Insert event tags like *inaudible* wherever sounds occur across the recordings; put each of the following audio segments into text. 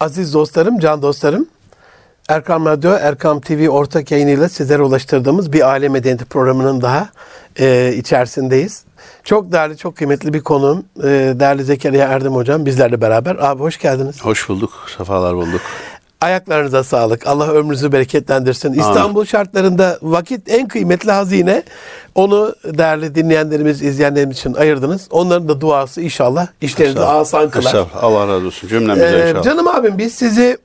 Aziz dostlarım, can dostlarım, Erkam Radyo, Erkam TV ortak yayınıyla sizlere ulaştırdığımız bir aile medeniyeti programının daha e, içerisindeyiz. Çok değerli, çok kıymetli bir konuğum, e, değerli Zekeriya Erdem Hocam bizlerle beraber. Abi hoş geldiniz. Hoş bulduk, sefalar bulduk. Ayaklarınıza sağlık. Allah ömrünüzü bereketlendirsin. İstanbul şartlarında vakit en kıymetli hazine. Onu değerli dinleyenlerimiz, izleyenlerimiz için ayırdınız. Onların da duası inşallah işlerinizi asan kılar. Estağfurullah. Allah razı olsun cümlemize Ee, inşallah. canım abim biz sizi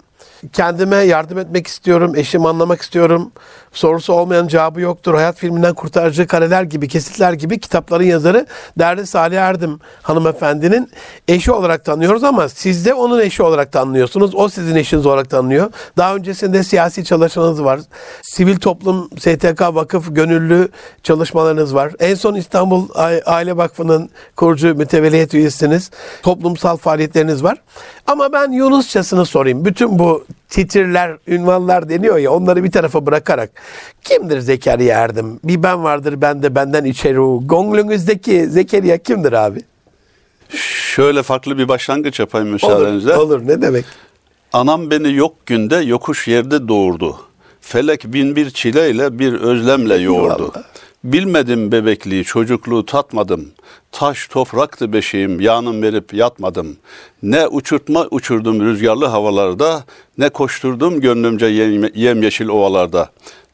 kendime yardım etmek istiyorum, eşimi anlamak istiyorum. Sorusu olmayan cevabı yoktur. Hayat filminden kurtarıcı kareler gibi, kesitler gibi kitapların yazarı değerli Salih Erdim hanımefendinin eşi olarak tanıyoruz ama siz de onun eşi olarak tanıyorsunuz. O sizin eşiniz olarak tanınıyor. Daha öncesinde siyasi çalışmanız var. Sivil toplum, STK, vakıf, gönüllü çalışmalarınız var. En son İstanbul Aile Vakfı'nın kurucu mütevelliyet üyesiniz. Toplumsal faaliyetleriniz var. Ama ben Yunusçasını sorayım. Bütün bu titirler, ünvanlar deniyor ya onları bir tarafa bırakarak. Kimdir Zekeriya Erdem? Bir ben vardır ben de benden içeri. Gönlünüzdeki Zekeriya kimdir abi? Şöyle farklı bir başlangıç yapayım Olur, müsaadenizle. olur ne demek? Anam beni yok günde yokuş yerde doğurdu. Felek bin bir çileyle bir özlemle yoğurdu. Bilmedim bebekliği, çocukluğu tatmadım. Taş topraktı beşiğim, yanım verip yatmadım. Ne uçurtma uçurdum rüzgarlı havalarda, ne koşturdum gönlümce yem, yemyeşil ovalarda.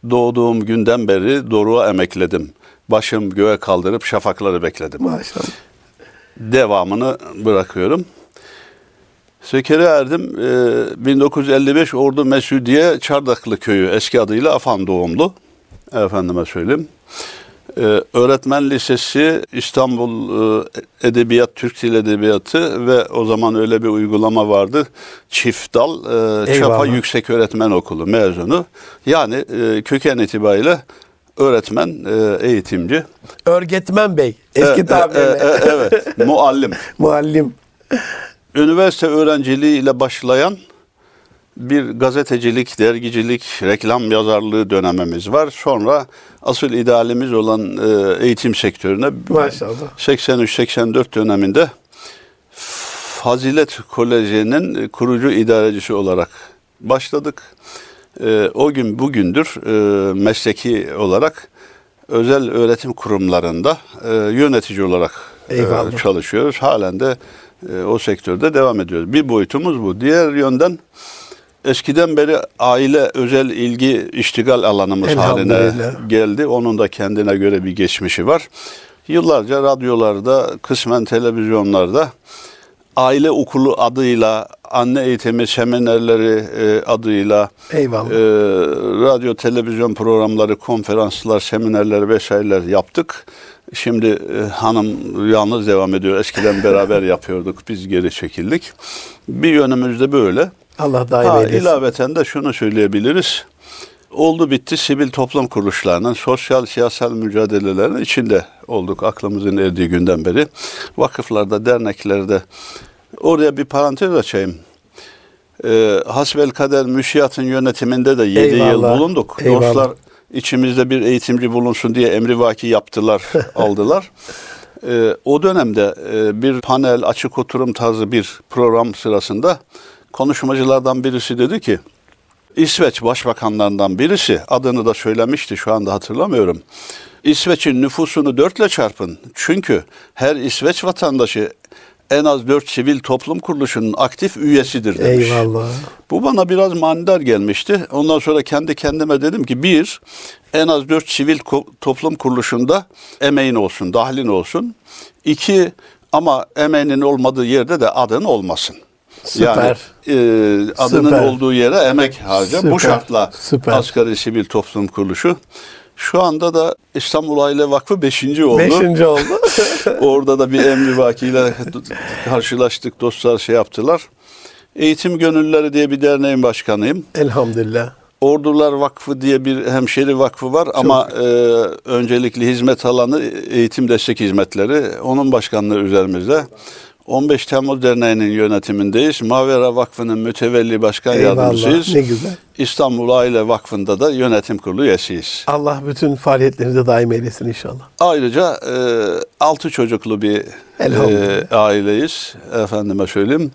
Doğduğum günden beri doruğa emekledim. Başım göğe kaldırıp şafakları bekledim. Maşallah. Devamını bırakıyorum. Zekeriya Erdim e, 1955 Ordu Mesudiye Çardaklı Köyü eski adıyla Afan doğumlu. Efendime söyleyeyim. E, öğretmen Lisesi İstanbul e, Edebiyat Türk Dil Edebiyatı ve o zaman öyle bir uygulama vardı. Çift dal e, Çapa. Yüksek Öğretmen Okulu mezunu. Yani e, köken itibariyle öğretmen, e, eğitimci. Örgetmen Bey. Eski E, tabirle. e, e, evet, *laughs* muallim. Muallim. Üniversite öğrenciliği ile başlayan bir gazetecilik, dergicilik, reklam yazarlığı dönemimiz var. Sonra asıl idealimiz olan e, eğitim sektörüne Maşallah. 83-84 döneminde Fazilet Koleji'nin kurucu idarecisi olarak başladık. E, o gün bugündür e, mesleki olarak özel öğretim kurumlarında yönetici olarak Eyvallah. çalışıyoruz. Halen de o sektörde devam ediyoruz. Bir boyutumuz bu. Diğer yönden eskiden beri aile özel ilgi iştigal alanımız haline geldi. Onun da kendine göre bir geçmişi var. Yıllarca radyolarda, kısmen televizyonlarda aile okulu adıyla, anne eğitimi seminerleri e, adıyla Eyvallah. e, radyo, televizyon programları, konferanslar, seminerler vesaireler yaptık. Şimdi e, hanım yalnız devam ediyor. Eskiden beraber *laughs* yapıyorduk. Biz geri çekildik. Bir yönümüz de böyle. Allah daim Ha, eylesin. ilaveten de şunu söyleyebiliriz. Oldu bitti sivil toplum kuruluşlarının sosyal siyasal mücadelelerin içinde olduk aklımızın erdiği günden beri. Vakıflarda, derneklerde oraya bir parantez açayım. Ee, hasbel kader müşiyatın yönetiminde de 7 yıl Eyvallah, bulunduk. eyvallah. Dostlar içimizde bir eğitimci bulunsun diye emrivaki yaptılar, *laughs* aldılar. Ee, o dönemde e, bir panel, açık oturum tarzı bir program sırasında konuşmacılardan birisi dedi ki, İsveç başbakanlarından birisi adını da söylemişti şu anda hatırlamıyorum. İsveç'in nüfusunu dörtle çarpın. Çünkü her İsveç vatandaşı en az dört sivil toplum kuruluşunun aktif üyesidir demiş. Eyvallah. Bu bana biraz manidar gelmişti. Ondan sonra kendi kendime dedim ki bir, en az dört sivil toplum kuruluşunda emeğin olsun, dahlin olsun. İki, ama emeğinin olmadığı yerde de adın olmasın. Süper. Yani e, adının Süper. olduğu yere emek harca. Süper. Bu şartla Süper. asgari sivil toplum kuruluşu. Şu anda da İstanbul Aile Vakfı 5. oldu. Beşinci oldu. *laughs* Orada da bir emri vakiyle karşılaştık. Dostlar şey yaptılar. Eğitim Gönüllüleri diye bir derneğin başkanıyım. Elhamdülillah. Ordular Vakfı diye bir hemşeri vakfı var ama e, öncelikli hizmet alanı eğitim destek hizmetleri. Onun başkanlığı üzerimizde. 15 Temmuz Derneği'nin yönetimindeyiz. Mavera Vakfı'nın mütevelli başkan yardımcısıyız. Eyvallah. Ne güzel. İstanbul Aile Vakfı'nda da yönetim kurulu üyesiyiz. Allah bütün faaliyetlerinize daim eylesin inşallah. Ayrıca e, altı çocuklu bir e, aileyiz. Efendime söyleyeyim.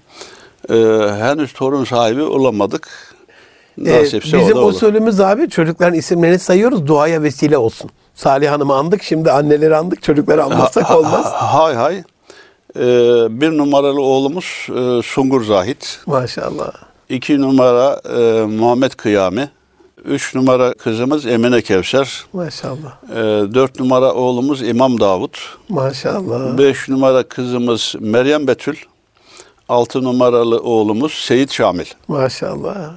Ee, henüz torun sahibi olamadık. Ee, Nasipse bizim o da olur. usulümüz abi çocukların isimlerini sayıyoruz duaya vesile olsun. Salih Hanım'ı andık şimdi anneleri andık çocukları anmazsak Ha- ha- olmaz. Hay hay. Ee, bir numaralı oğlumuz e, Sungur Zahit. Maşallah. İki numara e, Muhammed Kıyami. Üç numara kızımız Emine Kevser. Maşallah. E, dört numara oğlumuz İmam Davut. Maşallah. Beş numara kızımız Meryem Betül. Altı numaralı oğlumuz Seyit Şamil. Maşallah.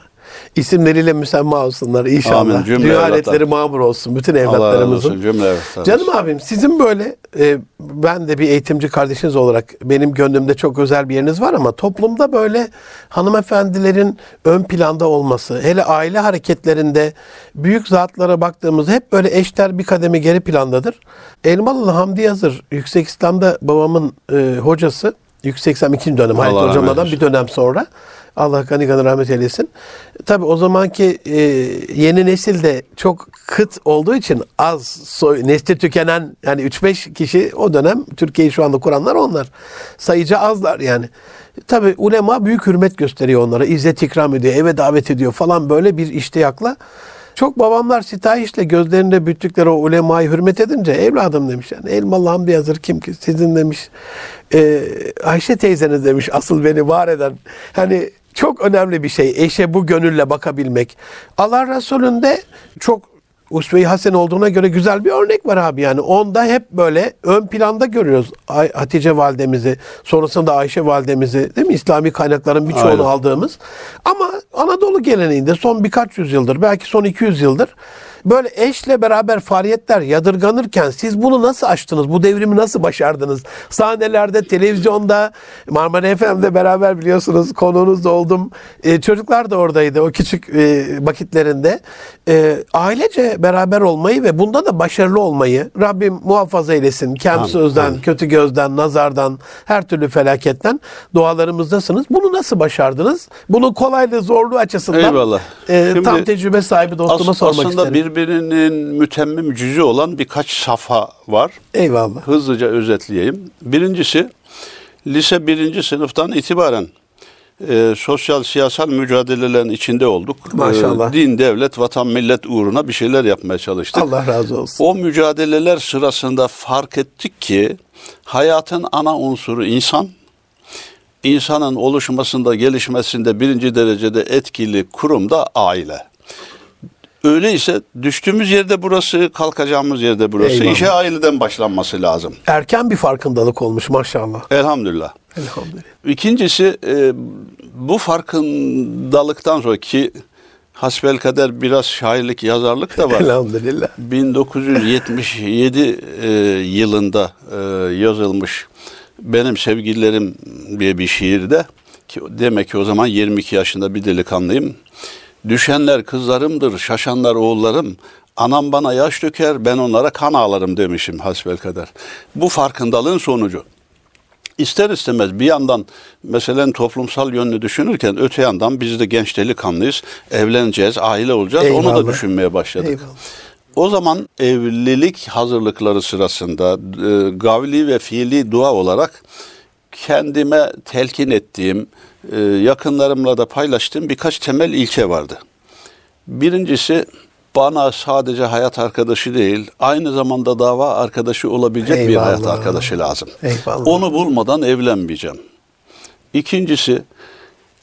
İsimleriyle müsemma olsunlar inşallah. Amin, cümle Dünya mamur olsun bütün Allah razı evlatlarımızın. olsun cümle evlatlarımız. Canım abim sizin böyle e, ben de bir eğitimci kardeşiniz olarak benim gönlümde çok özel bir yeriniz var ama toplumda böyle hanımefendilerin ön planda olması hele aile hareketlerinde büyük zatlara baktığımızda hep böyle eşler bir kademe geri plandadır. Elmalılı Hamdi Yazır Yüksek İslam'da babamın e, hocası Yüksek İslam ikinci dönem Halit Allah hocamdan bir dönem sonra Allah gani gani rahmet eylesin. Tabii o zamanki e, yeni nesil de çok kıt olduğu için az soy, nesli tükenen yani 3-5 kişi o dönem Türkiye'yi şu anda kuranlar onlar. Sayıca azlar yani. Tabii ulema büyük hürmet gösteriyor onlara. İzzet ikram ediyor, eve davet ediyor falan böyle bir iştiyakla. Çok babamlar sitayişle gözlerinde büyüttükleri o ulemayı hürmet edince evladım demiş yani Elmalı Hamdi Yazır kim ki sizin demiş e, Ayşe teyzeniz demiş asıl beni var eden hani çok önemli bir şey eşe bu gönülle bakabilmek. Allah Resulü'nde çok Usve-i Hasen olduğuna göre güzel bir örnek var abi yani. Onda hep böyle ön planda görüyoruz Hatice validemizi, sonrasında Ayşe validemizi değil mi? İslami kaynakların birçoğunu Aynen. aldığımız. Ama Anadolu geleneğinde son birkaç yüzyıldır, belki son 200 yıldır böyle eşle beraber faaliyetler yadırganırken siz bunu nasıl aştınız? Bu devrimi nasıl başardınız? Sahnelerde, televizyonda, Marmara FM'de beraber biliyorsunuz konuğunuz oldum. Ee, çocuklar da oradaydı o küçük e, vakitlerinde. Ee, ailece beraber olmayı ve bunda da başarılı olmayı Rabbim muhafaza eylesin. Kem sözden, amin. kötü gözden, nazardan, her türlü felaketten dualarımızdasınız. Bunu nasıl başardınız? Bunun kolaylığı, zorluğu açısından Eyvallah. e, Şimdi tam tecrübe sahibi dostuma As- sormak aslında isterim. birbirinin mütemmim cüzü olan birkaç safha var. Eyvallah. Hızlıca özetleyeyim. Birincisi, lise birinci sınıftan itibaren e, sosyal siyasal mücadelelerin içinde olduk. Maşallah. E, din, devlet, vatan, millet uğruna bir şeyler yapmaya çalıştık. Allah razı olsun. O mücadeleler sırasında fark ettik ki hayatın ana unsuru insan. İnsanın oluşmasında, gelişmesinde birinci derecede etkili kurum da aile. Öyleyse düştüğümüz yerde burası, kalkacağımız yerde burası. Eyvallah. İşe aileden başlanması lazım. Erken bir farkındalık olmuş maşallah. Elhamdülillah. Elhamdülillah. İkincisi e, bu farkındalıktan sonra ki hasbelkader biraz şairlik, yazarlık da var. Elhamdülillah. 1977 e, yılında e, yazılmış Benim Sevgililerim diye bir şiirde ki demek ki o zaman 22 yaşında bir delikanlıyım. Düşenler kızlarımdır, şaşanlar oğullarım. Anam bana yaş döker, ben onlara kan ağlarım demişim hasbelkader. Bu farkındalığın sonucu. İster istemez bir yandan meselen toplumsal yönünü düşünürken öte yandan biz de genç delikanlıyız. Evleneceğiz, aile olacağız. Onu Eyvallah. da düşünmeye başladık. Eyvallah. O zaman evlilik hazırlıkları sırasında e, gavli ve fiili dua olarak kendime telkin ettiğim, e, yakınlarımla da paylaştığım birkaç temel ilke vardı. Birincisi bana sadece hayat arkadaşı değil, aynı zamanda dava arkadaşı olabilecek bir Eyvallah. hayat arkadaşı lazım. Eyvallah. Onu bulmadan evlenmeyeceğim. İkincisi,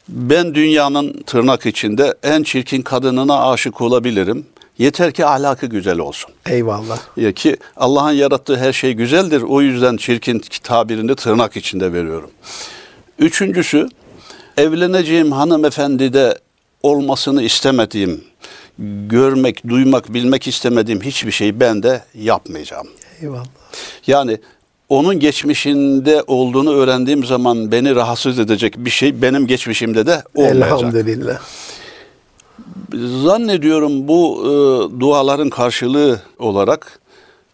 ben dünyanın tırnak içinde en çirkin kadınına aşık olabilirim. Yeter ki ahlakı güzel olsun. Eyvallah. Ya ki Allah'ın yarattığı her şey güzeldir. O yüzden çirkin tabirini tırnak içinde veriyorum. Üçüncüsü, evleneceğim hanımefendide olmasını istemediğim, görmek, duymak, bilmek istemediğim hiçbir şeyi ben de yapmayacağım. Eyvallah. Yani onun geçmişinde olduğunu öğrendiğim zaman beni rahatsız edecek bir şey benim geçmişimde de olmayacak. Elhamdülillah. Zannediyorum bu e, duaların karşılığı olarak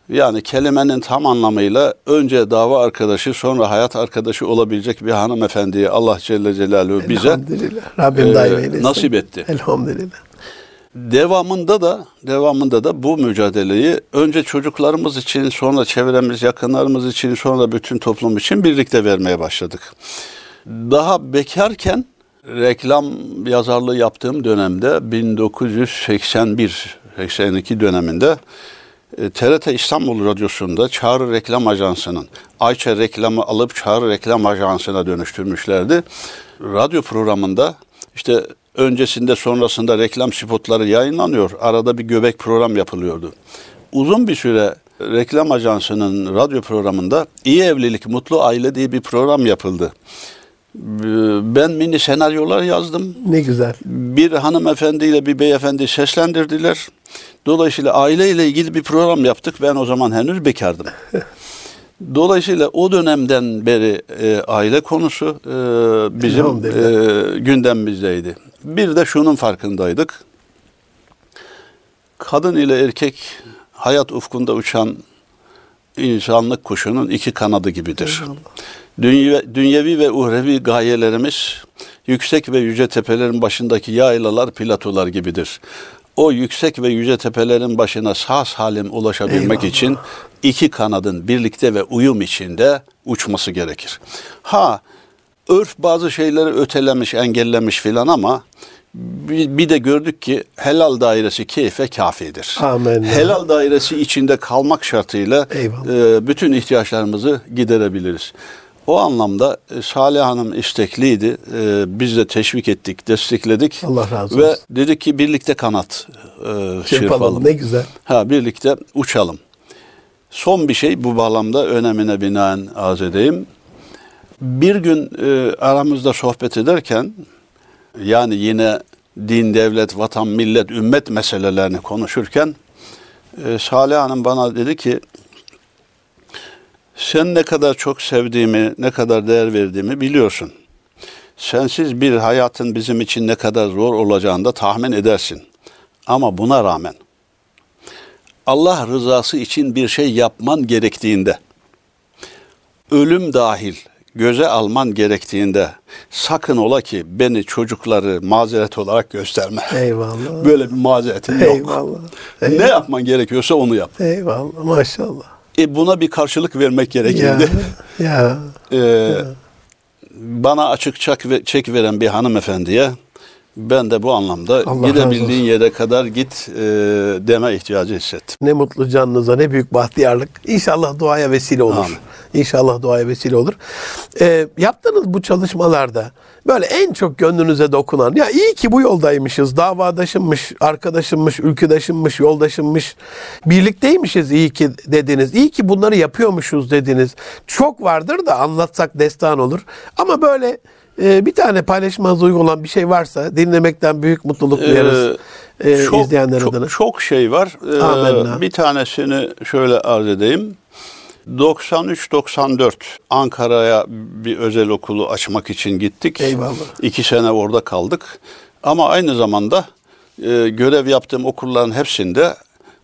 yani kelimenin tam anlamıyla önce dava arkadaşı sonra hayat arkadaşı olabilecek bir hanımefendiyi Allah Celle Celaluhu bize. Rabbim e, nasip etti. Elhamdülillah. Devamında da devamında da bu mücadeleyi önce çocuklarımız için, sonra çevremiz, yakınlarımız için, sonra bütün toplum için birlikte vermeye başladık. Daha bekarken reklam yazarlığı yaptığım dönemde 1981-82 döneminde e, TRT İstanbul Radyosu'nda Çağrı Reklam Ajansı'nın Ayça reklamı alıp Çağrı Reklam Ajansı'na dönüştürmüşlerdi. Radyo programında işte öncesinde sonrasında reklam spotları yayınlanıyor. Arada bir göbek program yapılıyordu. Uzun bir süre reklam ajansının radyo programında İyi Evlilik Mutlu Aile diye bir program yapıldı. Ben mini senaryolar yazdım. Ne güzel. Bir hanımefendiyle bir beyefendi seslendirdiler. Dolayısıyla aile ile ilgili bir program yaptık. Ben o zaman henüz bekardım. *laughs* Dolayısıyla o dönemden beri e, aile konusu e, bizim e, gündemimizdeydi. Bir de şunun farkındaydık. Kadın ile erkek hayat ufkunda uçan insanlık kuşunun iki kanadı gibidir. Dünya, dünyevi ve uhrevi gayelerimiz yüksek ve yüce tepelerin başındaki yaylalar, platolar gibidir. O yüksek ve yüce tepelerin başına sağ salim ulaşabilmek Eyvallah. için iki kanadın birlikte ve uyum içinde uçması gerekir. Ha, örf bazı şeyleri ötelemiş, engellemiş filan ama bir, de gördük ki helal dairesi keyfe kafidir. Amin. Helal dairesi içinde kalmak şartıyla Eyvallah. e, bütün ihtiyaçlarımızı giderebiliriz. O anlamda e, Salih Hanım istekliydi. E, biz de teşvik ettik, destekledik. Allah razı Ve olsun. dedik ki birlikte kanat e, Yapalım. çırpalım. Ne güzel. Ha birlikte uçalım. Son bir şey bu bağlamda önemine binaen arz edeyim. Bir gün e, aramızda sohbet ederken yani yine din, devlet, vatan, millet, ümmet meselelerini konuşurken e, Salih Hanım bana dedi ki sen ne kadar çok sevdiğimi, ne kadar değer verdiğimi biliyorsun. Sensiz bir hayatın bizim için ne kadar zor olacağını da tahmin edersin. Ama buna rağmen Allah rızası için bir şey yapman gerektiğinde, ölüm dahil göze alman gerektiğinde sakın ola ki beni çocukları mazeret olarak gösterme. Eyvallah. Böyle bir mazeretin yok. Eyvallah. Ne Eyvallah. yapman gerekiyorsa onu yap. Eyvallah. Maşallah. E buna bir karşılık vermek Ya. gerekirdi. ya. Ee, *laughs* bana açık çek, ve- çek veren bir hanımefendiye ben de bu anlamda Allah gidebildiğin yere kadar git e, deme ihtiyacı hissettim. Ne mutlu canınıza, ne büyük bahtiyarlık. İnşallah duaya vesile olur. Amin. İnşallah duaya vesile olur. Ee, yaptığınız bu çalışmalarda böyle en çok gönlünüze dokunan, ya iyi ki bu yoldaymışız, davadaşımmış, arkadaşımmış, ülküdaşımmış, yoldaşımmış, birlikteymişiz iyi ki dediniz. İyi ki bunları yapıyormuşuz dediniz. Çok vardır da anlatsak destan olur. Ama böyle e, bir tane paylaşmanız uygun olan bir şey varsa dinlemekten büyük mutluluk duyarız. e, çok, izleyenler çok, adına. çok şey var. Ee, Amenna. bir tanesini şöyle arz edeyim. 93-94 Ankara'ya bir özel okulu açmak için gittik. Eyvallah. İki sene orada kaldık. Ama aynı zamanda e, görev yaptığım okulların hepsinde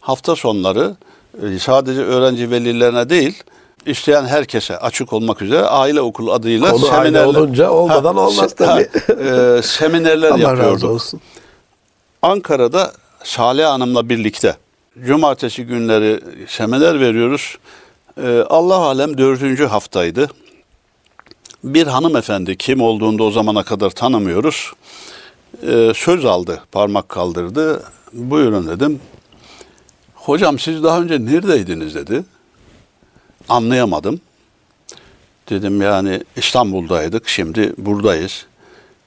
hafta sonları e, sadece öğrenci velilerine değil, isteyen herkese açık olmak üzere aile okulu adıyla Konu aile seminerler. olunca olmadan olmaz se- tabii. e, seminerler *laughs* Allah yapıyorduk. razı olsun. Ankara'da Salih Hanım'la birlikte cumartesi günleri seminer veriyoruz. Ee, Allah alem dördüncü haftaydı. Bir hanımefendi kim olduğunu da o zamana kadar tanımıyoruz. Ee, söz aldı, parmak kaldırdı. Buyurun dedim. Hocam siz daha önce neredeydiniz dedi. Anlayamadım. Dedim yani İstanbul'daydık, şimdi buradayız.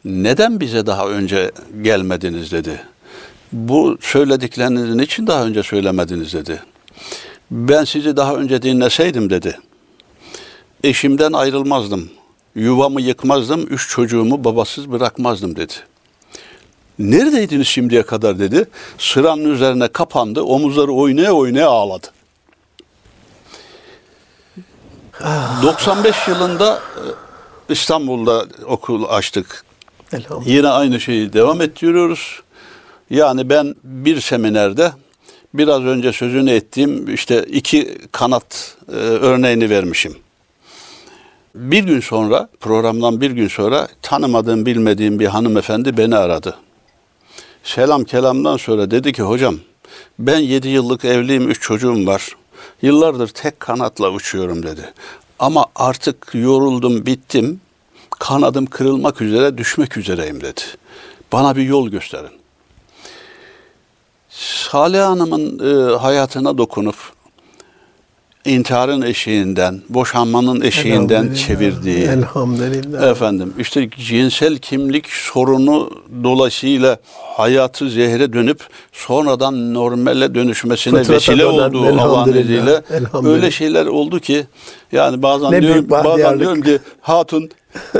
Neden bize daha önce gelmediniz dedi. Bu söylediklerinizin için daha önce söylemediniz dedi. Ben sizi daha önce dinleseydim dedi. Eşimden ayrılmazdım. Yuvamı yıkmazdım. Üç çocuğumu babasız bırakmazdım dedi. Neredeydiniz şimdiye kadar dedi. Sıranın üzerine kapandı. Omuzları oynaya oynaya ağladı. 95 yılında e, İstanbul'da okul açtık. Elhamdülillah. Yine aynı şeyi devam ettiriyoruz. Yani ben bir seminerde biraz önce sözünü ettiğim işte iki kanat e, örneğini vermişim. Bir gün sonra programdan bir gün sonra tanımadığım bilmediğim bir hanımefendi beni aradı. Selam kelamdan sonra dedi ki hocam ben 7 yıllık evliyim 3 çocuğum var. Yıllardır tek kanatla uçuyorum dedi. Ama artık yoruldum bittim. Kanadım kırılmak üzere, düşmek üzereyim dedi. Bana bir yol gösterin. Salih Hanım'ın e, hayatına dokunup intiharın eşiğinden, boşanmanın eşiğinden çevirdiği, Elhamdülillah. efendim işte cinsel kimlik sorunu dolayısıyla hayatı zehre dönüp sonradan normale dönüşmesine Fıtrata vesile dönen, olduğu elhamdülillah. öyle şeyler oldu ki yani bazen Ne diyorum bazen diyorum ki hatun e,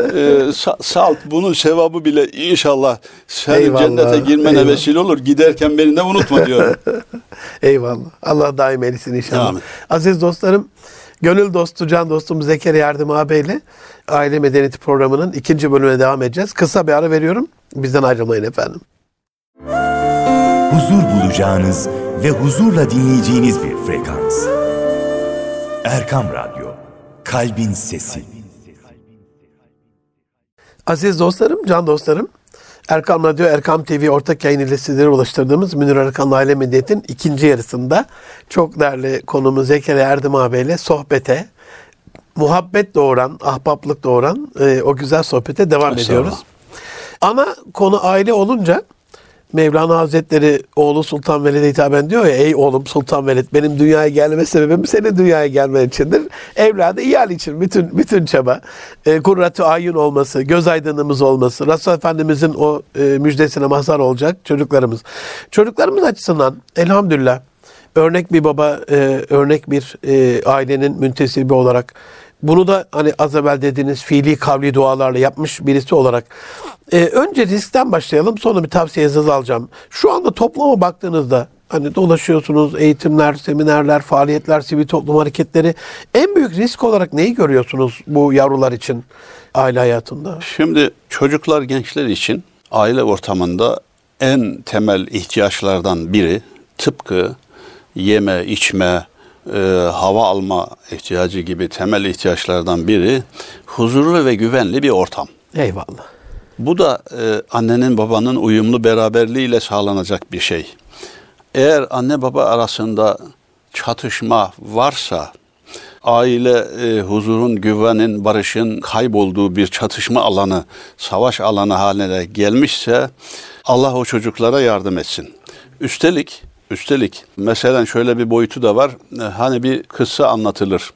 sa- salt bunun sevabı bile inşallah senin Eyvallah, cennete girmene eyvallah. vesile olur. Giderken beni de unutma diyorum. *laughs* Eyvallah. Allah daim eylesin inşallah. Amin. Aziz dostlarım, gönül dostu, can dostum Zekeriya Yardım ağabeyle Aile Medeniyeti programının ikinci bölümüne devam edeceğiz. Kısa bir ara veriyorum. Bizden ayrılmayın efendim. huzur bulacağınız ve huzurla dinleyeceğiniz bir frekans. Erkam Radyo, Kalbin Sesi. Aziz dostlarım, can dostlarım, Erkam Radyo, Erkam TV ortak yayın ile sizlere ulaştırdığımız Münir Erkan'la Aile Medeniyet'in ikinci yarısında çok değerli konumuz Zekeriya Erdem ağabeyle sohbete, muhabbet doğuran, ahbaplık doğuran e, o güzel sohbete devam Estağfurullah. ediyoruz. Ana konu aile olunca Mevlana Hazretleri oğlu Sultan Veled'e hitaben diyor ya ey oğlum Sultan Veled benim dünyaya gelme sebebim senin dünyaya gelmen içindir. Evladı iyal için bütün bütün çaba. E, kurratü ayun olması, göz aydınımız olması, Resul Efendimizin o e, müjdesine mazhar olacak çocuklarımız. Çocuklarımız açısından elhamdülillah örnek bir baba, e, örnek bir e, ailenin müntesibi olarak bunu da hani az evvel dediğiniz fiili kavli dualarla yapmış birisi olarak e, önce riskten başlayalım sonra bir tavsiyenizi alacağım. Şu anda topluma baktığınızda hani dolaşıyorsunuz eğitimler, seminerler, faaliyetler, sivil toplum hareketleri en büyük risk olarak neyi görüyorsunuz bu yavrular için aile hayatında? Şimdi çocuklar, gençler için aile ortamında en temel ihtiyaçlardan biri tıpkı yeme, içme, e, hava alma ihtiyacı gibi temel ihtiyaçlardan biri huzurlu ve güvenli bir ortam. Eyvallah. Bu da e, annenin babanın uyumlu beraberliğiyle sağlanacak bir şey. Eğer anne baba arasında çatışma varsa, aile e, huzurun, güvenin, barışın kaybolduğu bir çatışma alanı, savaş alanı haline gelmişse Allah o çocuklara yardım etsin. Üstelik, üstelik mesela şöyle bir boyutu da var. E, Hani bir kıssa anlatılır.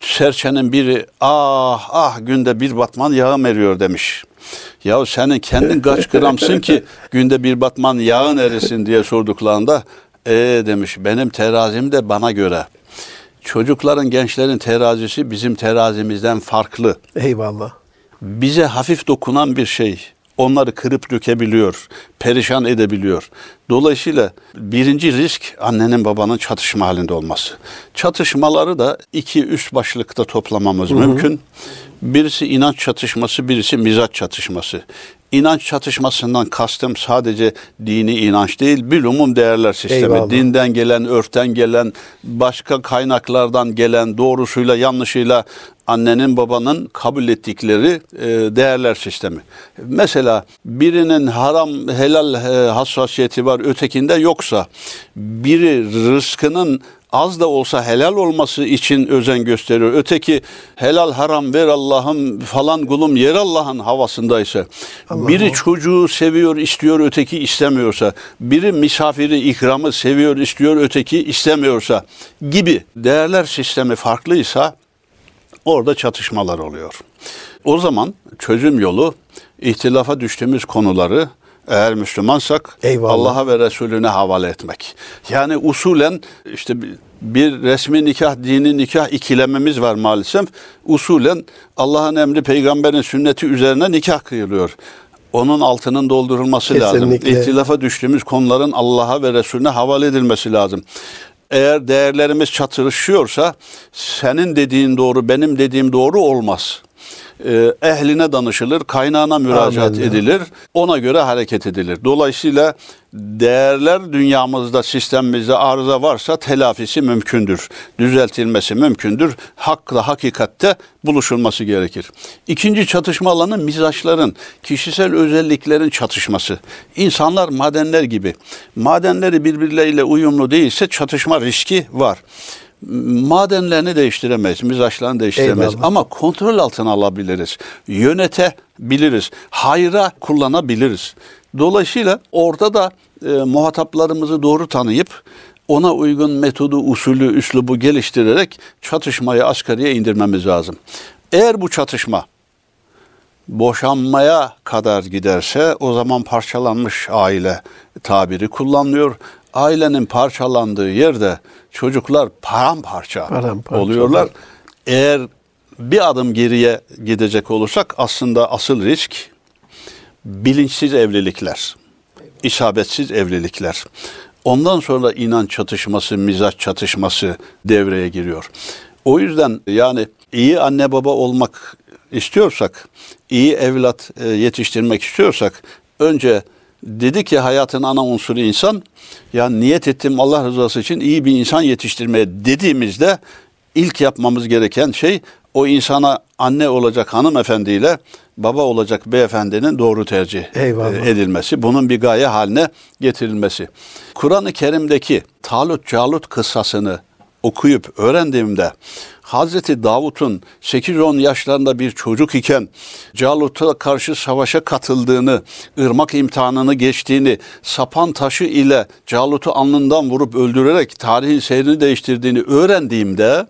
Serçenin biri ah ah günde bir batman yağım eriyor demiş. Ya senin kendin *laughs* kaç gramsın ki günde bir batman yağın erisin diye sorduklarında e demiş benim terazim de bana göre. Çocukların, gençlerin terazisi bizim terazimizden farklı. Eyvallah. Bize hafif dokunan bir şey onları kırıp dökebiliyor, perişan edebiliyor. Dolayısıyla birinci risk annenin babanın çatışma halinde olması. Çatışmaları da iki üst başlıkta toplamamız mümkün. Birisi inanç çatışması, birisi mizaç çatışması. İnanç çatışmasından kastım sadece dini inanç değil, bilumum değerler sistemi. Eyvallah. Dinden gelen, örften gelen, başka kaynaklardan gelen, doğrusuyla yanlışıyla annenin babanın kabul ettikleri e, değerler sistemi. Mesela birinin haram helal e, hassasiyeti var, ötekinde yoksa biri rızkının az da olsa helal olması için özen gösteriyor. Öteki helal haram ver Allah'ım falan kulum yer Allah'ın havasındaysa. biri çocuğu seviyor istiyor öteki istemiyorsa. Biri misafiri ikramı seviyor istiyor öteki istemiyorsa gibi değerler sistemi farklıysa orada çatışmalar oluyor. O zaman çözüm yolu ihtilafa düştüğümüz konuları eğer Müslümansak. Allah'a ve Resulüne havale etmek. Yani usulen işte bir- resmi nikah, dini nikah ikilememiz var maalesef. Usulen Allah'ın emri, peygamberin sünneti üzerine nikah kıyılıyor. Onun altının doldurulması lazım. Kesinlikle. İhtilafa düştüğümüz konuların Allah'a ve Resulüne havale edilmesi lazım. Eğer değerlerimiz çatışıyorsa senin dediğin doğru, benim dediğim doğru olmaz. Ee, ehline danışılır, kaynağına müracaat Amin. edilir, ona göre hareket edilir. Dolayısıyla değerler dünyamızda, sistemimizde arıza varsa telafisi mümkündür. Düzeltilmesi mümkündür. Hakla hakikatte buluşulması gerekir. İkinci çatışma alanı mizaçların, kişisel özelliklerin çatışması. İnsanlar madenler gibi. Madenleri birbirleriyle uyumlu değilse çatışma riski var. Madenlerini değiştiremeyiz, mizaçlarını değiştiremeyiz Eyvallah. ama kontrol altına alabiliriz. Yönetebiliriz. Hayra kullanabiliriz. Dolayısıyla orada da e, muhataplarımızı doğru tanıyıp ona uygun metodu, usulü, üslubu geliştirerek çatışmayı asgariye indirmemiz lazım. Eğer bu çatışma boşanmaya kadar giderse o zaman parçalanmış aile tabiri kullanılıyor. Ailenin parçalandığı yerde çocuklar paramparça, Paramparça. oluyorlar. Eğer bir adım geriye gidecek olursak aslında asıl risk bilinçsiz evlilikler, isabetsiz evlilikler. Ondan sonra inanç çatışması, mizaç çatışması devreye giriyor. O yüzden yani iyi anne baba olmak istiyorsak, iyi evlat e, yetiştirmek istiyorsak önce dedi ki hayatın ana unsuru insan. Ya niyet ettim Allah rızası için iyi bir insan yetiştirmeye dediğimizde ilk yapmamız gereken şey o insana anne olacak hanımefendiyle baba olacak beyefendinin doğru tercih Eyvallah. e, edilmesi. Bunun bir gaye haline getirilmesi. Kur'an-ı Kerim'deki Talut Calut kıssasını okuyup öğrendiğimde Hazreti Davut'un 8-10 yaşlarında bir çocuk iken Calut'a karşı savaşa katıldığını, ırmak imtihanını geçtiğini, sapan taşı ile Calut'u alnından vurup öldürerek tarihin seyrini değiştirdiğini öğrendiğimde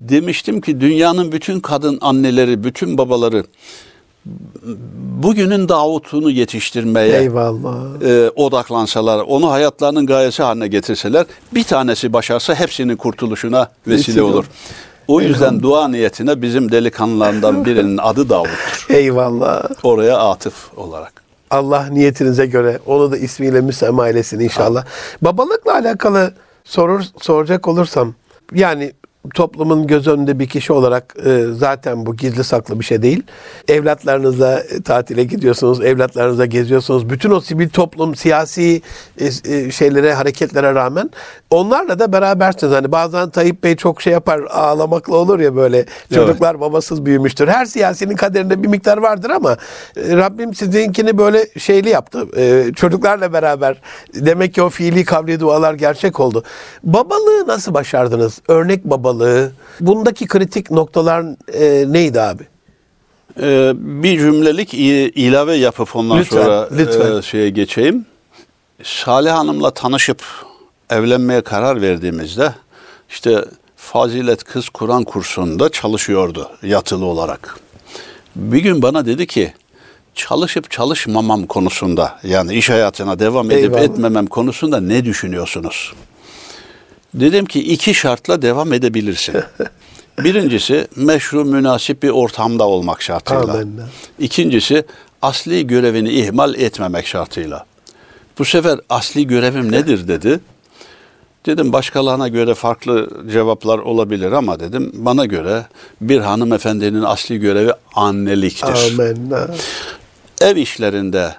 demiştim ki dünyanın bütün kadın anneleri, bütün babaları bugünün Davut'unu yetiştirmeye Eyvallah. e, odaklansalar, onu hayatlarının gayesi haline getirseler, bir tanesi başarsa hepsinin kurtuluşuna vesile Vesile olur. olur. O yüzden dua niyetine bizim delikanlılardan birinin adı Davut'tur. *laughs* Eyvallah. Oraya atıf olarak. Allah niyetinize göre onu da ismiyle müsemma eylesin inşallah. Babalıkla alakalı sorur soracak olursam yani toplumun göz önünde bir kişi olarak e, zaten bu gizli saklı bir şey değil. Evlatlarınızla tatile gidiyorsunuz, evlatlarınızla geziyorsunuz. Bütün o sivil toplum, siyasi e, e, şeylere, hareketlere rağmen onlarla da berabersiniz. Hani bazen Tayyip Bey çok şey yapar, ağlamakla olur ya böyle. Çocuklar babasız büyümüştür. Her siyasinin kaderinde bir miktar vardır ama e, Rabbim sizinkini böyle şeyli yaptı. E, çocuklarla beraber demek ki o fiili kavli dualar gerçek oldu. Babalığı nasıl başardınız? Örnek babalığı. Bundaki kritik noktalar e, neydi abi? Ee, bir cümlelik ilave yapıp ondan Lütfen, sonra lütfen. e, şeye geçeyim. Salih Hanım'la tanışıp evlenmeye karar verdiğimizde işte Fazilet Kız Kur'an kursunda çalışıyordu yatılı olarak. Bir gün bana dedi ki çalışıp çalışmamam konusunda yani iş hayatına devam edip Eyvallah. etmemem konusunda ne düşünüyorsunuz? Dedim ki iki şartla devam edebilirsin. *laughs* Birincisi meşru münasip bir ortamda olmak şartıyla. Amenna. İkincisi asli görevini ihmal etmemek şartıyla. Bu sefer asli görevim nedir dedi. Dedim başkalarına göre farklı cevaplar olabilir ama dedim bana göre bir hanımefendinin asli görevi anneliktir Amenna. ev işlerinde,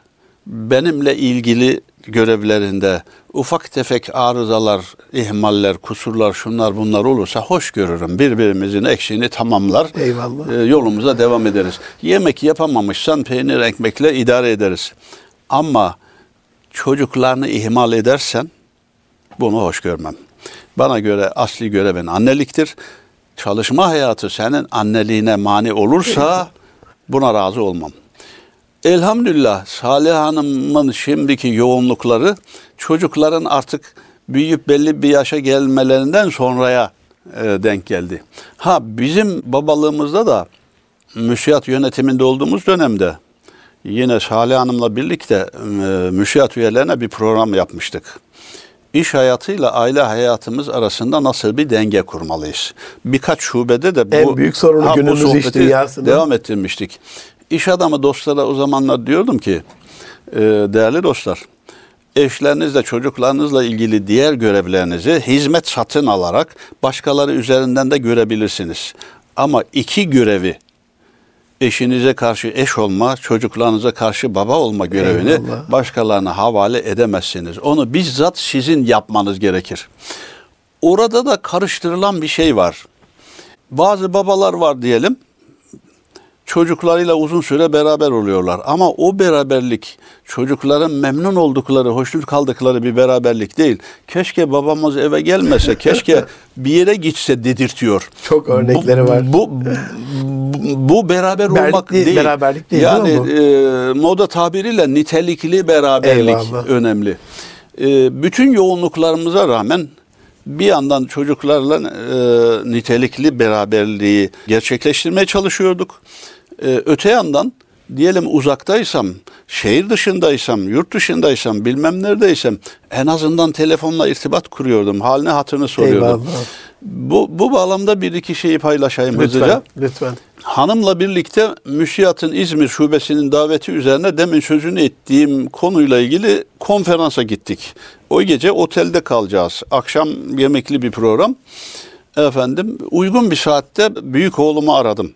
benimle ilgili görevlerinde ufak tefek arızalar, ihmaller, kusurlar, şunlar bunlar olursa hoş görürüm. Birbirimizin eksiğini tamamlar. Eyvallah. e, yolumuza devam ederiz. Yemek yapamamışsan peynir ekmekle idare ederiz. Ama çocuklarını ihmal edersen bunu hoş görmem. Bana göre asli görevin anneliktir. Çalışma hayatı senin anneliğine mani olursa buna razı olmam. Elhamdülillah Salih Hanım'ın şimdiki yoğunlukları çocukların artık büyüyüp belli bir yaşa gelmelerinden sonraya e, denk geldi. Ha bizim babalığımızda da müşiyat yönetiminde olduğumuz dönemde yine Salih Hanım'la birlikte e, müşiyat üyelerine bir program yapmıştık. İş hayatıyla aile hayatımız arasında nasıl bir denge kurmalıyız? Birkaç şubede de bu En büyük sorunu bu günümüz iş sohbeti dünyasının. devam ettirmiştik. İş adamı dostlara o zamanlar diyordum ki e, değerli dostlar eşlerinizle çocuklarınızla ilgili diğer görevlerinizi hizmet satın alarak başkaları üzerinden de görebilirsiniz. Ama iki görevi eşinize karşı eş olma, çocuklarınıza karşı baba olma görevini Eyvallah. başkalarına havale edemezsiniz. Onu bizzat sizin yapmanız gerekir. Orada da karıştırılan bir şey var. Bazı babalar var diyelim. Çocuklarıyla uzun süre beraber oluyorlar. Ama o beraberlik çocukların memnun oldukları, hoşnut kaldıkları bir beraberlik değil. Keşke babamız eve gelmese, *laughs* keşke bir yere gitse dedirtiyor. Çok örnekleri bu, var. Bu, bu, bu beraber Berlik olmak değil, değil. beraberlik değil, Yani e, moda tabiriyle nitelikli beraberlik Eyvallah. önemli. E, bütün yoğunluklarımıza rağmen bir yandan çocuklarla e, nitelikli beraberliği gerçekleştirmeye çalışıyorduk. E, öte yandan diyelim uzaktaysam, şehir dışındaysam, yurt dışındaysam, bilmem neredeysem en azından telefonla irtibat kuruyordum. Haline hatırını soruyordum. Eyvallah. Bu, bu bağlamda bir iki şeyi paylaşayım hızlıca. Lütfen, lütfen. Hanımla birlikte Müsiyat'ın İzmir şubesinin daveti üzerine demin sözünü ettiğim konuyla ilgili konferansa gittik. O gece otelde kalacağız. Akşam yemekli bir program. Efendim uygun bir saatte büyük oğlumu aradım.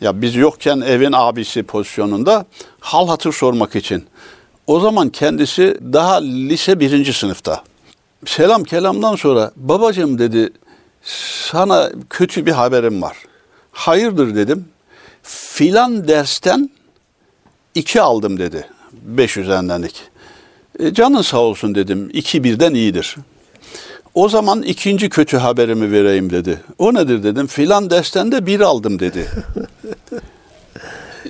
Ya biz yokken evin abisi pozisyonunda hal hatır sormak için. O zaman kendisi daha lise birinci sınıfta. Selam kelamdan sonra babacığım dedi sana kötü bir haberim var. Hayırdır dedim. Filan dersten iki aldım dedi. Beş üzerinden iki. E, canın sağ olsun dedim. İki birden iyidir. O zaman ikinci kötü haberimi vereyim dedi. O nedir dedim. Filan dersten de bir aldım dedi. *laughs*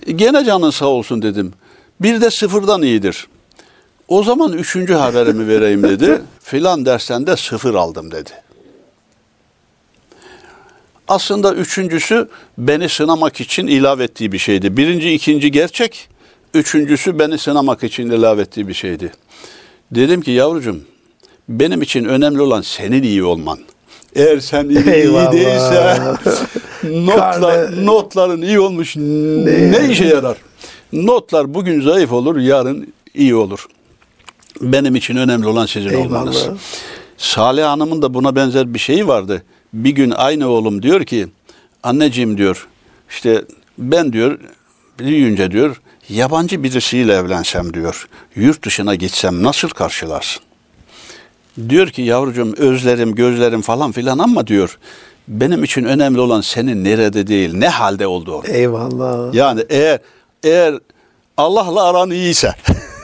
Gene canın sağ olsun dedim. Bir de sıfırdan iyidir. O zaman üçüncü haberimi vereyim dedi. *laughs* Filan dersten de sıfır aldım dedi. Aslında üçüncüsü beni sınamak için ilave ettiği bir şeydi. Birinci, ikinci gerçek. Üçüncüsü beni sınamak için ilave ettiği bir şeydi. Dedim ki yavrucuğum benim için önemli olan senin iyi olman. Eğer sen iyi, iyi değilse notlar, Karne- notların iyi olmuş ne işe yarar? Notlar bugün zayıf olur, yarın iyi olur. Benim için önemli olan sizin Eyvallah. olmanız. Salih Hanım'ın da buna benzer bir şeyi vardı. Bir gün aynı oğlum diyor ki, anneciğim diyor, işte ben diyor, büyüyünce diyor, yabancı birisiyle evlensem diyor, yurt dışına gitsem nasıl karşılarsın? Diyor ki yavrucuğum özlerim, gözlerim falan filan ama diyor, benim için önemli olan senin nerede değil, ne halde olduğun. Eyvallah. Yani eğer eğer Allah'la aran iyiyse,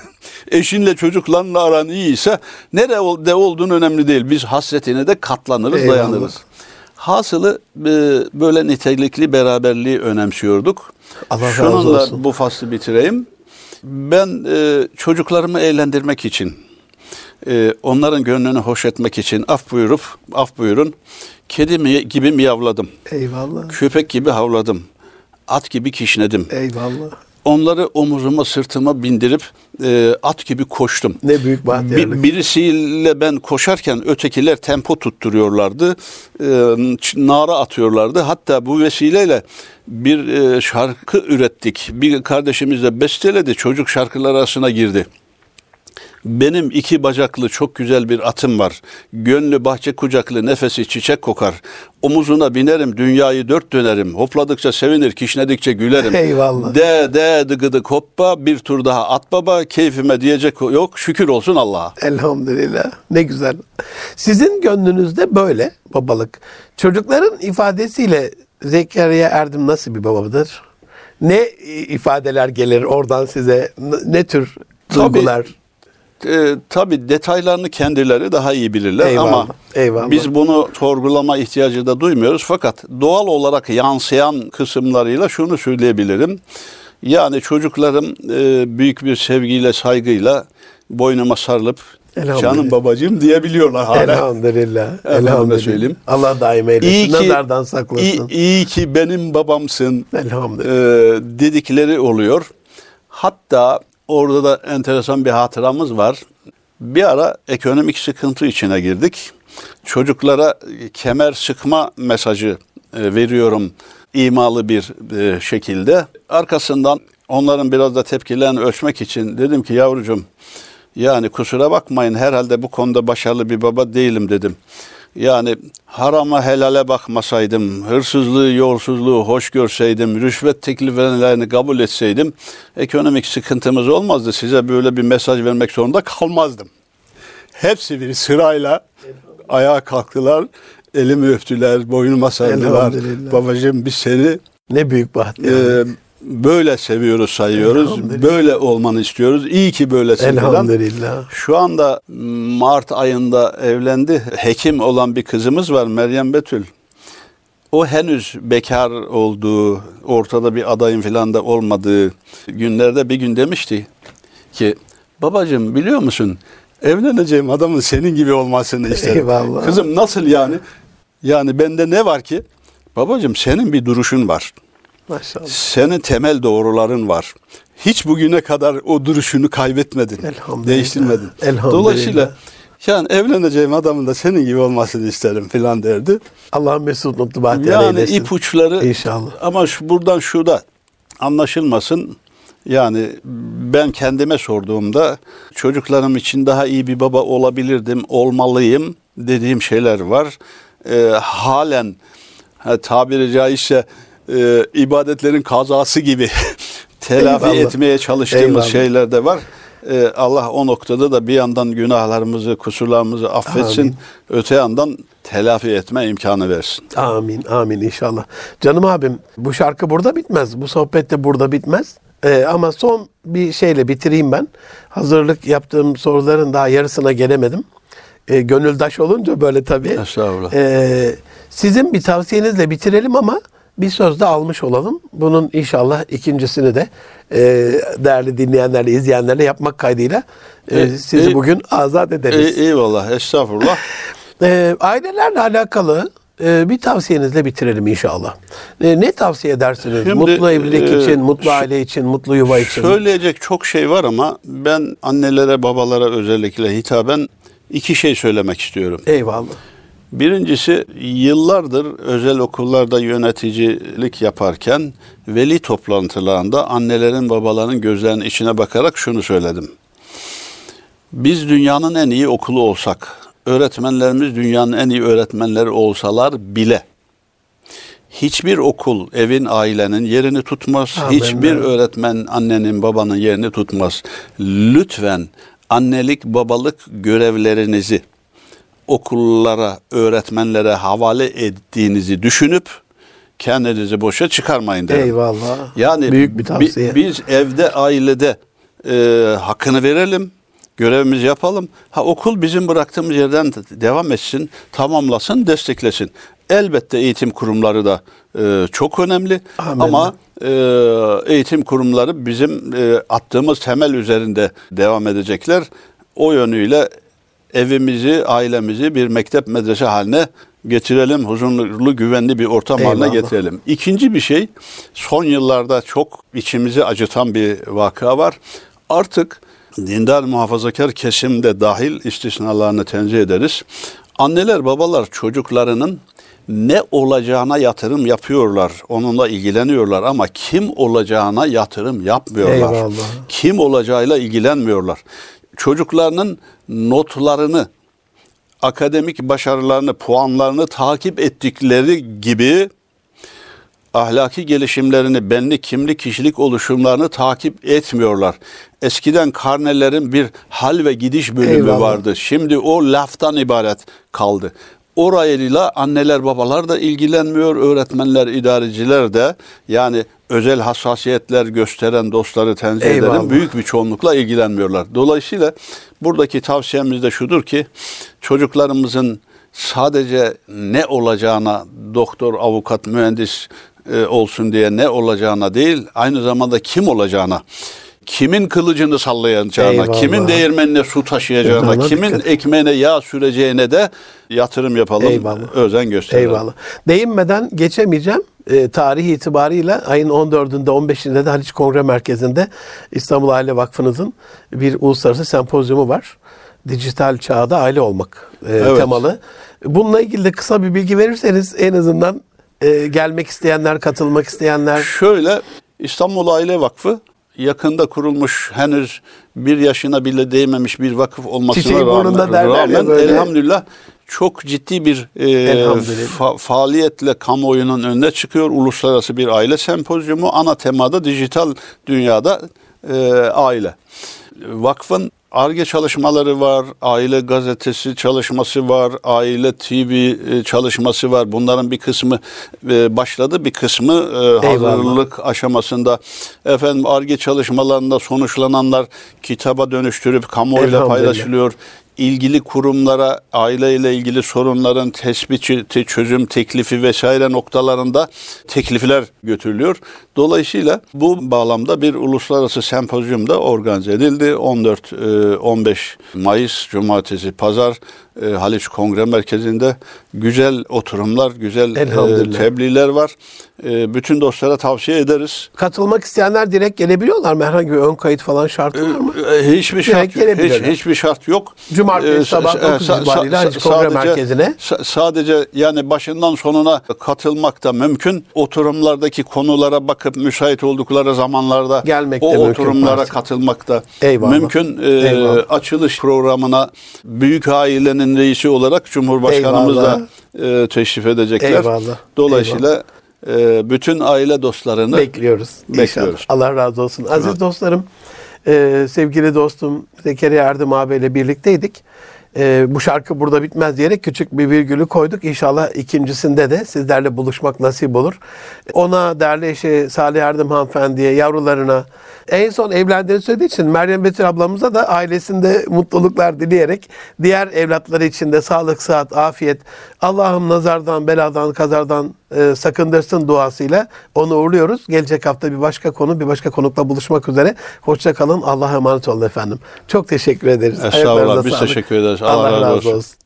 *laughs* eşinle çocuklarla aran iyiyse nerede olduğun önemli değil. Biz hasretine de katlanırız, Eyvallah. dayanırız. Hasılı böyle nitelikli beraberliği önemsiyorduk. Allah razı Şununla olsun. bu faslı bitireyim. Ben çocuklarımı eğlendirmek için, e, onların gönlünü hoş etmek için af buyurup, af buyurun, kedi mi, gibi miyavladım. Eyvallah. Köpek gibi havladım. At gibi kişnedim. Eyvallah. Onları omuzuma sırtıma bindirip e, at gibi koştum. Ne büyük bahtiyarlık. Bir, birisiyle ben koşarken ötekiler tempo tutturuyorlardı. E, nara atıyorlardı. Hatta bu vesileyle bir e, şarkı ürettik. Bir kardeşimiz de besteledi. Çocuk şarkılar arasına girdi. Benim iki bacaklı çok güzel bir atım var. Gönlü bahçe kucaklı nefesi çiçek kokar. Omuzuna binerim dünyayı dört dönerim. Hopladıkça sevinir kişnedikçe gülerim. *laughs* Eyvallah. De de dıgıdık hoppa bir tur daha at baba keyfime diyecek yok şükür olsun Allah'a. Elhamdülillah. Ne güzel. Sizin gönlünüzde böyle babalık. Çocukların ifadesiyle Zekeriya Erdim nasıl bir babadır? Ne ifadeler gelir oradan size? Ne tür Tabii. E, tabii detaylarını kendileri daha iyi bilirler Eyvallah, ama eyvallah. biz bunu sorgulama ihtiyacı da duymuyoruz. Fakat doğal olarak yansıyan kısımlarıyla şunu söyleyebilirim. Yani çocuklarım e, büyük bir sevgiyle, saygıyla boynuma sarılıp canım babacığım diyebiliyorlar hala. Elhamdülillah. Elhamdülillah. söyleyeyim. Allah daim eylesin. İyi ki, Nazardan saklasın. iyi, iyi ki benim babamsın Elhamdülillah. e, dedikleri oluyor. Hatta orada da enteresan bir hatıramız var. Bir ara ekonomik sıkıntı içine girdik. Çocuklara kemer sıkma mesajı e, veriyorum imalı bir e, şekilde. Arkasından onların biraz da tepkilerini ölçmek için dedim ki yavrucuğum yani kusura bakmayın herhalde bu konuda başarılı bir baba değilim dedim. Yani harama helale bakmasaydım, hırsızlığı, yolsuzluğu hoş görseydim, rüşvet tekliflerini kabul etseydim ekonomik sıkıntımız olmazdı. Size böyle bir mesaj vermek zorunda kalmazdım. Hepsi bir sırayla ayağa kalktılar, elimi öptüler, boynuma. Elhamdülillah. Babacığım biz seni Ne büyük bahtiyarlık. e, böyle seviyoruz, sayıyoruz. Böyle olmanı istiyoruz. İyi ki böylesin falan. Elhamdülillah. Şu anda Mart ayında evlendi. Hekim olan bir kızımız var Meryem Betül. O henüz bekar olduğu, ortada bir adayın falan da olmadığı günlerde bir gün demişti ki babacığım biliyor musun evleneceğim adamın senin gibi olmasını isterim. Eyvallah. Kızım nasıl yani? Yani bende ne var ki? Babacığım senin bir duruşun var. Maşallah. Senin temel doğruların var. Hiç bugüne kadar o duruşunu kaybetmedin. Elhamdülillah. Değiştirmedin. Elhamdülillah. Dolayısıyla yani evleneceğim adamın da senin gibi olmasını isterim filan derdi. Allah mesut mutlu bahtiyar Yani eylesin. ipuçları İnşallah. ama şu, buradan şurada anlaşılmasın. Yani ben kendime sorduğumda çocuklarım için daha iyi bir baba olabilirdim, olmalıyım dediğim şeyler var. Ee, halen ha, tabiri caizse e, ibadetlerin kazası gibi *laughs* telafi Eyvallah. etmeye çalıştığımız Eyvallah. şeyler de var. Ee, Allah o noktada da bir yandan günahlarımızı, kusurlarımızı affetsin. Amin. Öte yandan telafi etme imkanı versin. Amin, amin inşallah. Canım abim bu şarkı burada bitmez. Bu sohbet de burada bitmez. Ee, ama son bir şeyle bitireyim ben. Hazırlık yaptığım soruların daha yarısına gelemedim. Ee, gönüldaş olunca böyle tabii. Estağfurullah. Ee, sizin bir tavsiyenizle bitirelim ama bir söz de almış olalım. Bunun inşallah ikincisini de e, değerli dinleyenlerle, izleyenlerle yapmak kaydıyla e, E, sizi e, bugün azat ederiz. Ey, eyvallah, estağfurullah. Ee, *laughs* ailelerle alakalı e, bir tavsiyenizle bitirelim inşallah. E, ne tavsiye edersiniz? Şimdi, mutlu evlilik e, için, mutlu aile için, mutlu yuva için. Söyleyecek çok şey var ama ben annelere, babalara özellikle hitaben iki şey söylemek istiyorum. Eyvallah. Birincisi yıllardır özel okullarda yöneticilik yaparken veli toplantılarında annelerin babaların gözlerinin içine bakarak şunu söyledim. Biz dünyanın en iyi okulu olsak, öğretmenlerimiz dünyanın en iyi öğretmenleri olsalar bile hiçbir okul evin ailenin yerini tutmaz. Amin. Hiçbir öğretmen annenin babanın yerini tutmaz. Lütfen annelik babalık görevlerinizi okullara, öğretmenlere havale ettiğinizi düşünüp kendinizi boşa çıkarmayın derim. Eyvallah. Yani Büyük bir bi- tavsiye. biz evde, ailede e, hakkını verelim, görevimizi yapalım. Ha okul bizim bıraktığımız yerden de- devam etsin, tamamlasın, desteklesin. Elbette eğitim kurumları da e, çok önemli Amin. ama e, eğitim kurumları bizim e, attığımız temel üzerinde devam edecekler. O yönüyle evimizi, ailemizi bir mektep medrese haline getirelim. Huzurlu, güvenli bir ortam haline Eyvallah. getirelim. İkinci bir şey, son yıllarda çok içimizi acıtan bir vaka var. Artık dindar muhafazakar kesimde dahil istisnalarını tenzih ederiz. Anneler, babalar çocuklarının ne olacağına yatırım yapıyorlar. Onunla ilgileniyorlar ama kim olacağına yatırım yapmıyorlar. Eyvallah. Kim olacağıyla ilgilenmiyorlar. Çocuklarının notlarını, akademik başarılarını, puanlarını takip ettikleri gibi ahlaki gelişimlerini, benlik, kimlik, kişilik oluşumlarını takip etmiyorlar. Eskiden karnelerin bir hal ve gidiş bölümü Eyvallah. vardı. Şimdi o laftan ibaret kaldı. Orayla anneler babalar da ilgilenmiyor, öğretmenler, idareciler de yani özel hassasiyetler gösteren dostları tenzih Eyvallah. ederim. Büyük bir çoğunlukla ilgilenmiyorlar. Dolayısıyla buradaki tavsiyemiz de şudur ki çocuklarımızın sadece ne olacağına doktor, avukat, mühendis e, olsun diye ne olacağına değil, aynı zamanda kim olacağına, kimin kılıcını sallayacağına, Eyvallah. kimin değirmenine su taşıyacağına, Eyvallah, kimin dikkat. ekmeğine yağ süreceğine de yatırım yapalım, Eyvallah. özen gösterelim. Eyvallah. Değinmeden geçemeyeceğim. E, tarih itibariyle ayın 14'ünde 15'inde de Haliç Kongre Merkezi'nde İstanbul Aile Vakfı'nızın bir uluslararası sempozyumu var. Dijital çağda aile olmak e, Evet. temalı. Bununla ilgili de kısa bir bilgi verirseniz en azından e, gelmek isteyenler, katılmak isteyenler Şöyle İstanbul Aile Vakfı yakında kurulmuş henüz bir yaşına bile değmemiş bir vakıf olmasına rağmen, rağmen böyle. elhamdülillah çok ciddi bir e, fa- faaliyetle kamuoyunun önüne çıkıyor. Uluslararası bir aile sempozyumu ana temada dijital dünyada e, aile. Vakfın ARGE çalışmaları var, aile gazetesi çalışması var, aile TV e, çalışması var. Bunların bir kısmı e, başladı, bir kısmı e, Eyvallah. hazırlık aşamasında. Efendim ARGE çalışmalarında sonuçlananlar kitaba dönüştürüp kamuoyuyla paylaşılıyor. İlgili kurumlara aileyle ilgili sorunların tespiti, çözüm teklifi vesaire noktalarında teklifler götürülüyor. Dolayısıyla bu bağlamda bir uluslararası sempozyum da organize edildi. 14-15 Mayıs Cumartesi Pazar e, Haliç Kongre Merkezi'nde güzel oturumlar, güzel e, tebliğler var. E, bütün dostlara tavsiye ederiz. Katılmak isteyenler direkt gelebiliyorlar mı? Herhangi bir ön kayıt falan şartı var mı? E, Hiçbir şart, Direkt gelebilirler. hiç, hiçbir şart yok. Cumartesi E, sabah sa- 9 sa- itibariyle Haliç Kongre sadece- Merkezi'ne. sa- sadece yani başından sonuna katılmak da mümkün. Oturumlardaki konulara bakıp müsait oldukları zamanlarda Gelmek o mümkün oturumlara varsa. katılmak da Eyvallah. mümkün. E, Eyvallah. açılış programına büyük ailenin reisi olarak Cumhurbaşkanımız Eyvallah. da e, teşrif edecekler. Eyvallah. Dolayısıyla e, bütün aile dostlarını Bekliyoruz. Bekliyoruz. İnşallah. Allah razı olsun. Aziz dostlarım, e, sevgili dostum Zekeriya Erdem abiyle birlikteydik. E, bu şarkı burada bitmez diyerek küçük bir virgülü koyduk. İnşallah ikincisinde de sizlerle buluşmak nasip olur. Ona, değerli eşi Salih Erdem hanımefendiye, yavrularına, en son evlendiğini söylediği için Meryem Betül ablamıza da ailesinde mutluluklar dileyerek diğer evlatları için de sağlık, sıhhat, afiyet, Allah'ım nazardan, beladan, kazardan e, sakındırsın duasıyla onu uğurluyoruz. Gelecek hafta bir başka konu, bir başka konukla buluşmak üzere. Hoşça kalın. Allah'a emanet olun efendim. Çok teşekkür ederiz. Estağfurullah, biz sağlık. teşekkür ederiz. Allah razı olsun.